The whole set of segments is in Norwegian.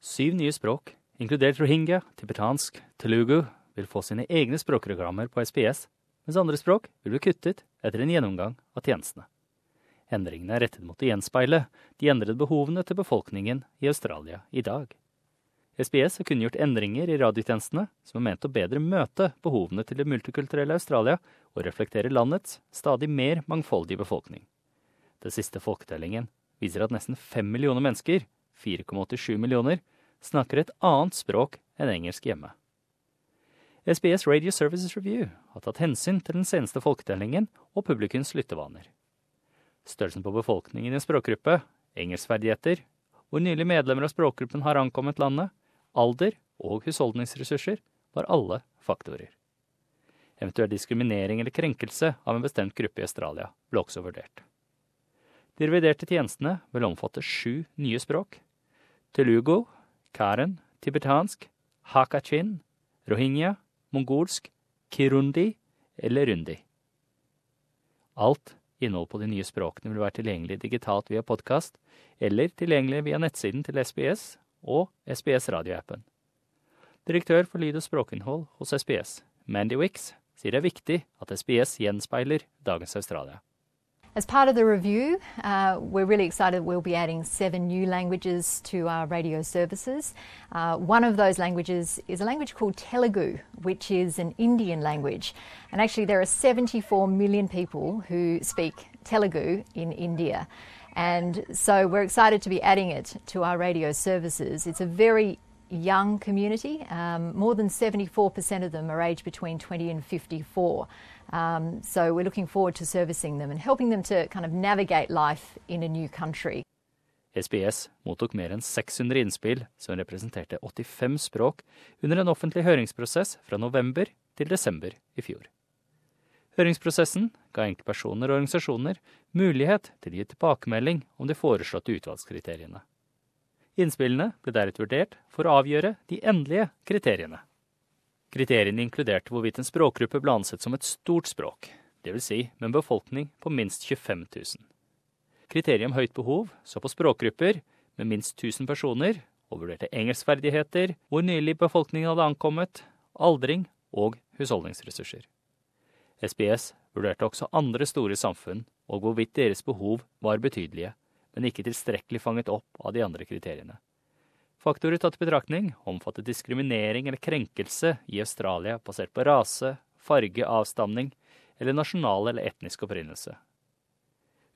Syv nye språk, inkludert rohingya, tibetansk, telugu, vil få sine egne språkreklamer på SPS, mens andre språk vil bli kuttet etter en gjennomgang av tjenestene. Endringene er rettet mot å gjenspeile de endrede behovene til befolkningen i Australia i dag. SBS har kunngjort endringer i radiotjenestene som er ment å bedre møte behovene til det multikulturelle Australia og reflektere landets stadig mer mangfoldige befolkning. Den siste folketellingen viser at nesten fem millioner mennesker, 4,87 millioner, snakker et annet språk enn engelsk hjemme. SBS Radio Services Review har tatt hensyn til den seneste folketellingen og publikums lyttevaner. Størrelsen på befolkningen i en språkgruppe, engelskferdigheter, hvor nylig medlemmer av språkgruppen har ankommet landet, alder og husholdningsressurser var alle faktorer. Eventuell diskriminering eller krenkelse av en bestemt gruppe i Australia ble også vurdert. De reviderte tjenestene vil omfatte sju nye språk. Telugu, karen, tibetansk, hakachin, rohingya, mongolsk, kirundi eller rundi. Alt innhold på de nye språkene vil være tilgjengelig digitalt via podkast eller tilgjengelig via nettsiden til SBS og SBS-radioappen. Direktør for lyd- og språkinnhold hos SBS, Mandy Wicks, sier det er viktig at SBS gjenspeiler dagens Australia. As part of the review, uh, we're really excited we'll be adding seven new languages to our radio services. Uh, one of those languages is a language called Telugu, which is an Indian language. And actually, there are 74 million people who speak Telugu in India. And so we're excited to be adding it to our radio services. It's a very young community. Um, more than 74% of them are aged between 20 and 54. Um, so we're looking forward to servicing them and helping them to kind of navigate life in a new country. SBS mottok mer enn 600 innspill som representerte 85 språk under en offentlig høringsprosess fra november til desember i fjor. Høringsprosessen ga enkeltpersoner og organisasjoner mulighet til å gi tilbakemelding om de foreslåtte utvalgskriteriene. Innspillene ble deretter vurdert for å avgjøre de endelige kriteriene. Kriteriene inkluderte hvorvidt en språkgruppe ble ansett som et stort språk, dvs. Si med en befolkning på minst 25 000. Kriteriet om høyt behov så på språkgrupper med minst 1000 personer, og vurderte engelskferdigheter, hvor nylig befolkningen hadde ankommet, aldring og husholdningsressurser. SBS vurderte også andre store samfunn og hvorvidt deres behov var betydelige, men ikke tilstrekkelig fanget opp av de andre kriteriene. Faktorer tatt i betraktning omfattet diskriminering eller krenkelse i Australia basert på rase, farge, avstamning eller nasjonal eller etnisk opprinnelse.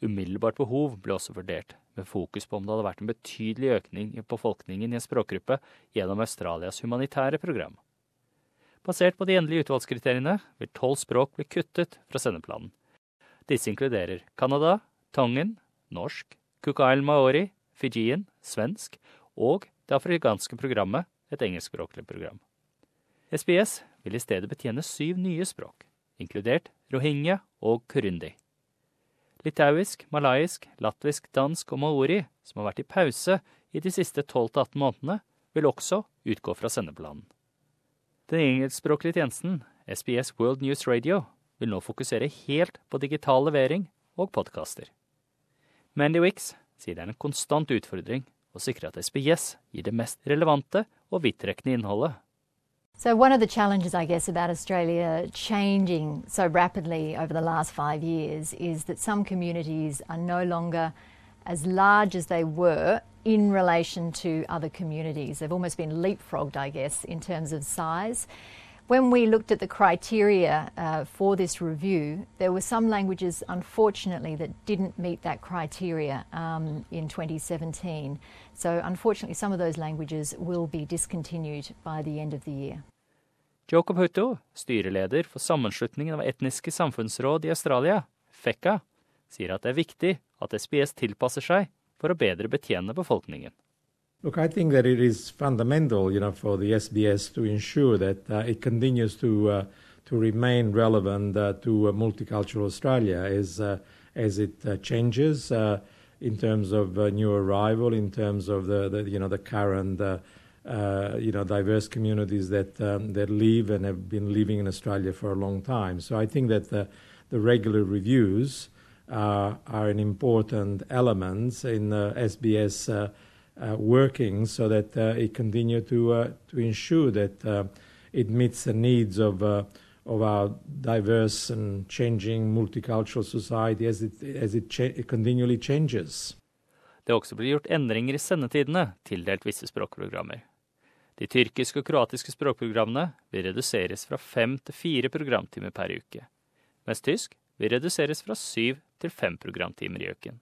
Umiddelbart behov ble også vurdert, med fokus på om det hadde vært en betydelig økning i befolkningen i en språkgruppe gjennom Australias humanitære program. Basert på de endelige utvalgskriteriene vil tolv språk bli kuttet fra sendeplanen. Disse inkluderer Canada, Tongen, norsk, Island Maori, Fijien, svensk og det afrikanske programmet, et engelskspråklig program. SBS vil i stedet betjene syv nye språk, inkludert rohingya og kurundi. Litauisk, malaisk, latvisk, dansk og maori, som har vært i pause i de siste 12-18 månedene, vil også utgå fra sendeplanen. Den engelskspråklige tjenesten, SBS World News Radio, vil nå fokusere helt på digital levering og podkaster. Mandy Wicks sier det er en konstant utfordring og sikre at SBS gir det mest relevante og vidtrekkende innholdet. So, one of the challenges, I guess, about Australia changing so rapidly over the last five years is that some communities are no longer as large as they were in relation to other communities. They've almost been leapfrogged, I guess, in terms of size. When we looked at the criteria uh, for this review, there were some languages, unfortunately, that didn't meet that criteria um, in 2017. So, unfortunately, some of those languages will be discontinued by the end of the year. Jacob Hutto, styreleder for sammenslutningen av etniske samfunnsråd i Australia, FECA, sier at det er viktig at SBS tilpasser seg for å bedre betjene befolkningen. Look, I think that it is fundamental, you know, for the SBS to ensure that uh, it continues to uh, to remain relevant uh, to multicultural Australia as uh, as it uh, changes uh, in terms of new arrival, in terms of the, the you know the current. you know, diverse communities that um, that live and have been living in Australia for a long time. So I think that the, the regular reviews are an important element in the SBS uh, working so that uh, it continue to uh, to ensure that uh, it meets the needs of of our diverse and changing multicultural society as it, as it, cha it continually changes. Det har også blitt gjort endringer i sendetidene, tildelt visse språkprogrammer. De tyrkiske og kroatiske språkprogrammene vil reduseres fra fem til fire programtimer per uke, mens tysk vil reduseres fra syv til fem programtimer i uken.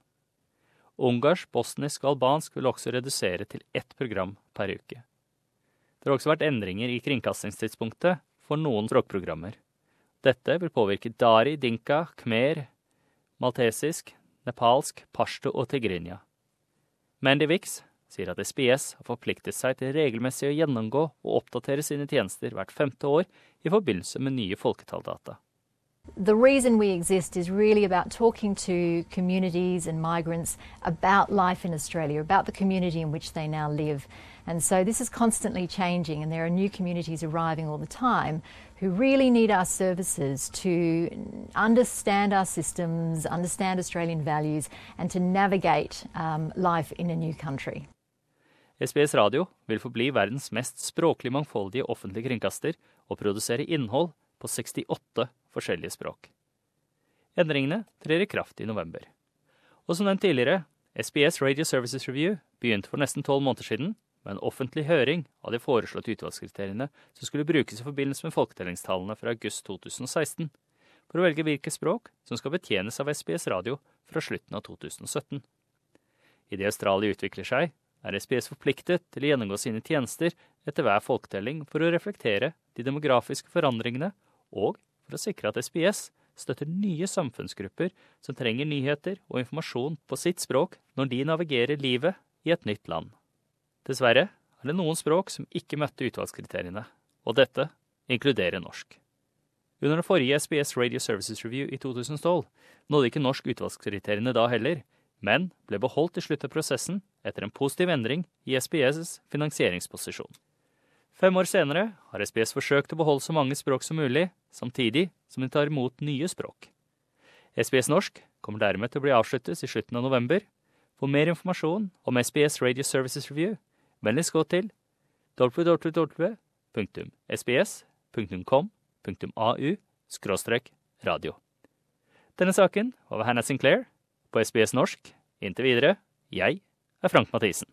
Ungarsk, bosnisk og albansk vil også redusere til ett program per uke. Det har også vært endringer i kringkastingstidspunktet for noen språkprogrammer. Dette vil påvirke dari, dinka, khmer, maltesisk, nepalsk, pashto og tigrinya. Mandy Wix sier at SBS har forpliktet seg til regelmessig å gjennomgå og oppdatere sine tjenester hvert femte år i forbindelse med nye folketalldata. The reason we exist is really about talking to communities and migrants about life in Australia, about the community in which they now live. And so this is constantly changing, and there are new communities arriving all the time who really need our services to understand our systems, understand Australian values, and to navigate um, life in a new country. SBS Radio vil forbli verdens mest språklig mangfoldige offentlige kringkaster og produsere innhold på 68 forskjellige språk. Endringene trer i kraft i november. Og som nevnt tidligere, SBS Radio Services Review begynte for nesten tolv måneder siden med en offentlig høring av de foreslåtte utvalgskriteriene som skulle brukes i forbindelse med folketellingstallene fra august 2016, for å velge hvilke språk som skal betjenes av SBS Radio fra slutten av 2017. Idet Australia utvikler seg, er SBS forpliktet til å gjennomgå sine tjenester etter hver folketelling for å reflektere de demografiske forandringene og for å sikre at SBS støtter nye samfunnsgrupper som trenger nyheter og informasjon på sitt språk når de navigerer livet i et nytt land. Dessverre er det noen språk som ikke møtte utvalgskriteriene, og dette inkluderer norsk. Under den forrige SBS Radio Services Review i 2012 nådde ikke norsk utvalgskriteriene da heller, men ble beholdt til slutt av prosessen etter en positiv endring i SBS' finansieringsposisjon. Fem år senere har SBS forsøkt å beholde så mange språk som mulig, samtidig som de tar imot nye språk. SBS norsk kommer dermed til å bli avsluttes i slutten av november. For mer informasjon om SBS Radio Services Review, vennligst gå til www.sbs.com.au radio. Denne saken var ved Hannah Sinclair på SBS norsk. Inntil videre, jeg er Frank Mathisen.